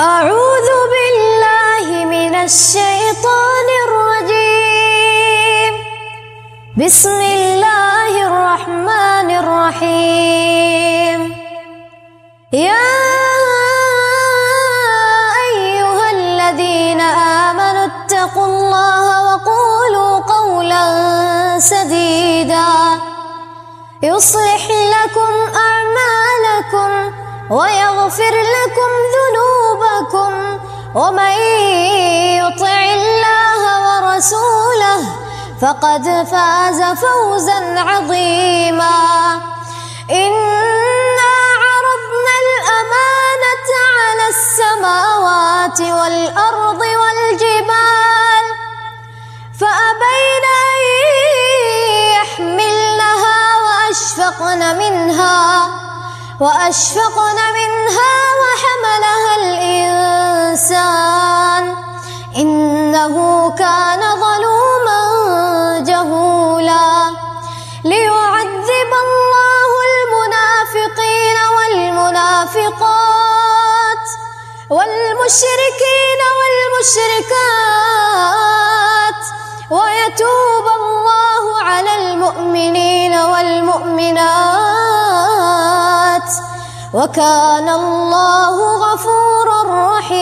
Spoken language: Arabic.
أعوذ بالله من الشيطان الرجيم. بسم الله الرحمن الرحيم. يا أيها الذين آمنوا اتقوا الله وقولوا قولا سديدا. يصلح لكم أعمالكم ويغفر لكم ومن يطع الله ورسوله فقد فاز فوزا عظيما. إنا عرضنا الأمانة على السماوات والأرض والجبال فأبين أن يحملنها وأشفقن منها وأشفقن منها والمشركين والمشركات ويتوب الله على المؤمنين والمؤمنات. وكان الله غفورا رحيما.